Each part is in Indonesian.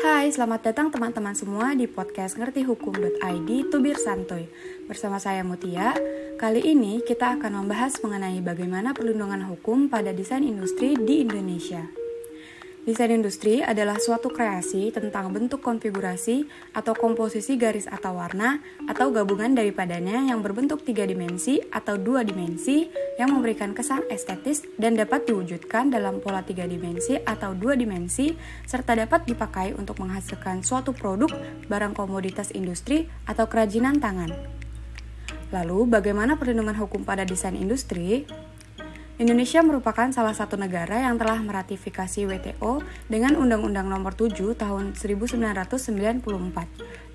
Hai, selamat datang teman-teman semua di podcast ngertihukum.id Tubir Santuy. Bersama saya Mutia, kali ini kita akan membahas mengenai bagaimana perlindungan hukum pada desain industri di Indonesia. Desain industri adalah suatu kreasi tentang bentuk konfigurasi atau komposisi garis atau warna atau gabungan daripadanya yang berbentuk tiga dimensi atau dua dimensi yang memberikan kesan estetis dan dapat diwujudkan dalam pola tiga dimensi atau dua dimensi serta dapat dipakai untuk menghasilkan suatu produk, barang komoditas industri atau kerajinan tangan. Lalu, bagaimana perlindungan hukum pada desain industri? Indonesia merupakan salah satu negara yang telah meratifikasi WTO dengan Undang-Undang Nomor 7 Tahun 1994.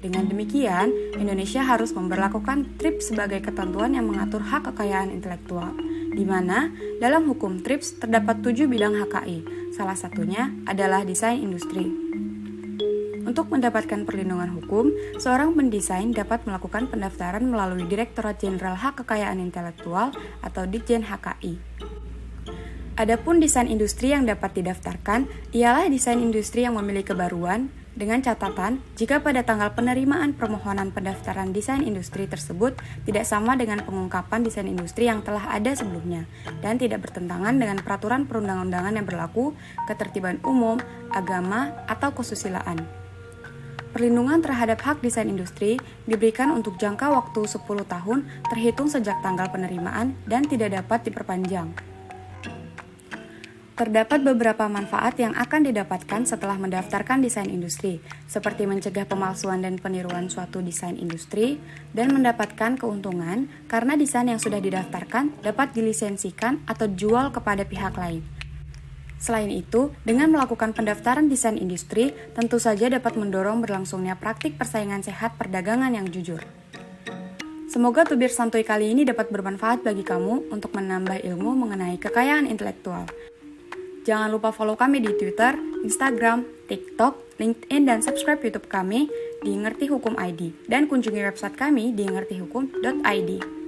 Dengan demikian, Indonesia harus memperlakukan TRIPS sebagai ketentuan yang mengatur hak kekayaan intelektual, di mana dalam hukum TRIPS terdapat tujuh bidang HKI, salah satunya adalah desain industri. Untuk mendapatkan perlindungan hukum, seorang pendesain dapat melakukan pendaftaran melalui Direktorat Jenderal Hak Kekayaan Intelektual atau Ditjen HKI. Adapun desain industri yang dapat didaftarkan ialah desain industri yang memiliki kebaruan dengan catatan jika pada tanggal penerimaan permohonan pendaftaran desain industri tersebut tidak sama dengan pengungkapan desain industri yang telah ada sebelumnya dan tidak bertentangan dengan peraturan perundang-undangan yang berlaku, ketertiban umum, agama, atau kesusilaan. Perlindungan terhadap hak desain industri diberikan untuk jangka waktu 10 tahun terhitung sejak tanggal penerimaan dan tidak dapat diperpanjang. Terdapat beberapa manfaat yang akan didapatkan setelah mendaftarkan desain industri, seperti mencegah pemalsuan dan peniruan suatu desain industri, dan mendapatkan keuntungan karena desain yang sudah didaftarkan dapat dilisensikan atau jual kepada pihak lain. Selain itu, dengan melakukan pendaftaran desain industri, tentu saja dapat mendorong berlangsungnya praktik persaingan sehat perdagangan yang jujur. Semoga tubir santuy kali ini dapat bermanfaat bagi kamu untuk menambah ilmu mengenai kekayaan intelektual. Jangan lupa follow kami di Twitter, Instagram, TikTok, LinkedIn, dan subscribe YouTube kami di Ngerti Hukum ID. Dan kunjungi website kami di ngertihukum.id.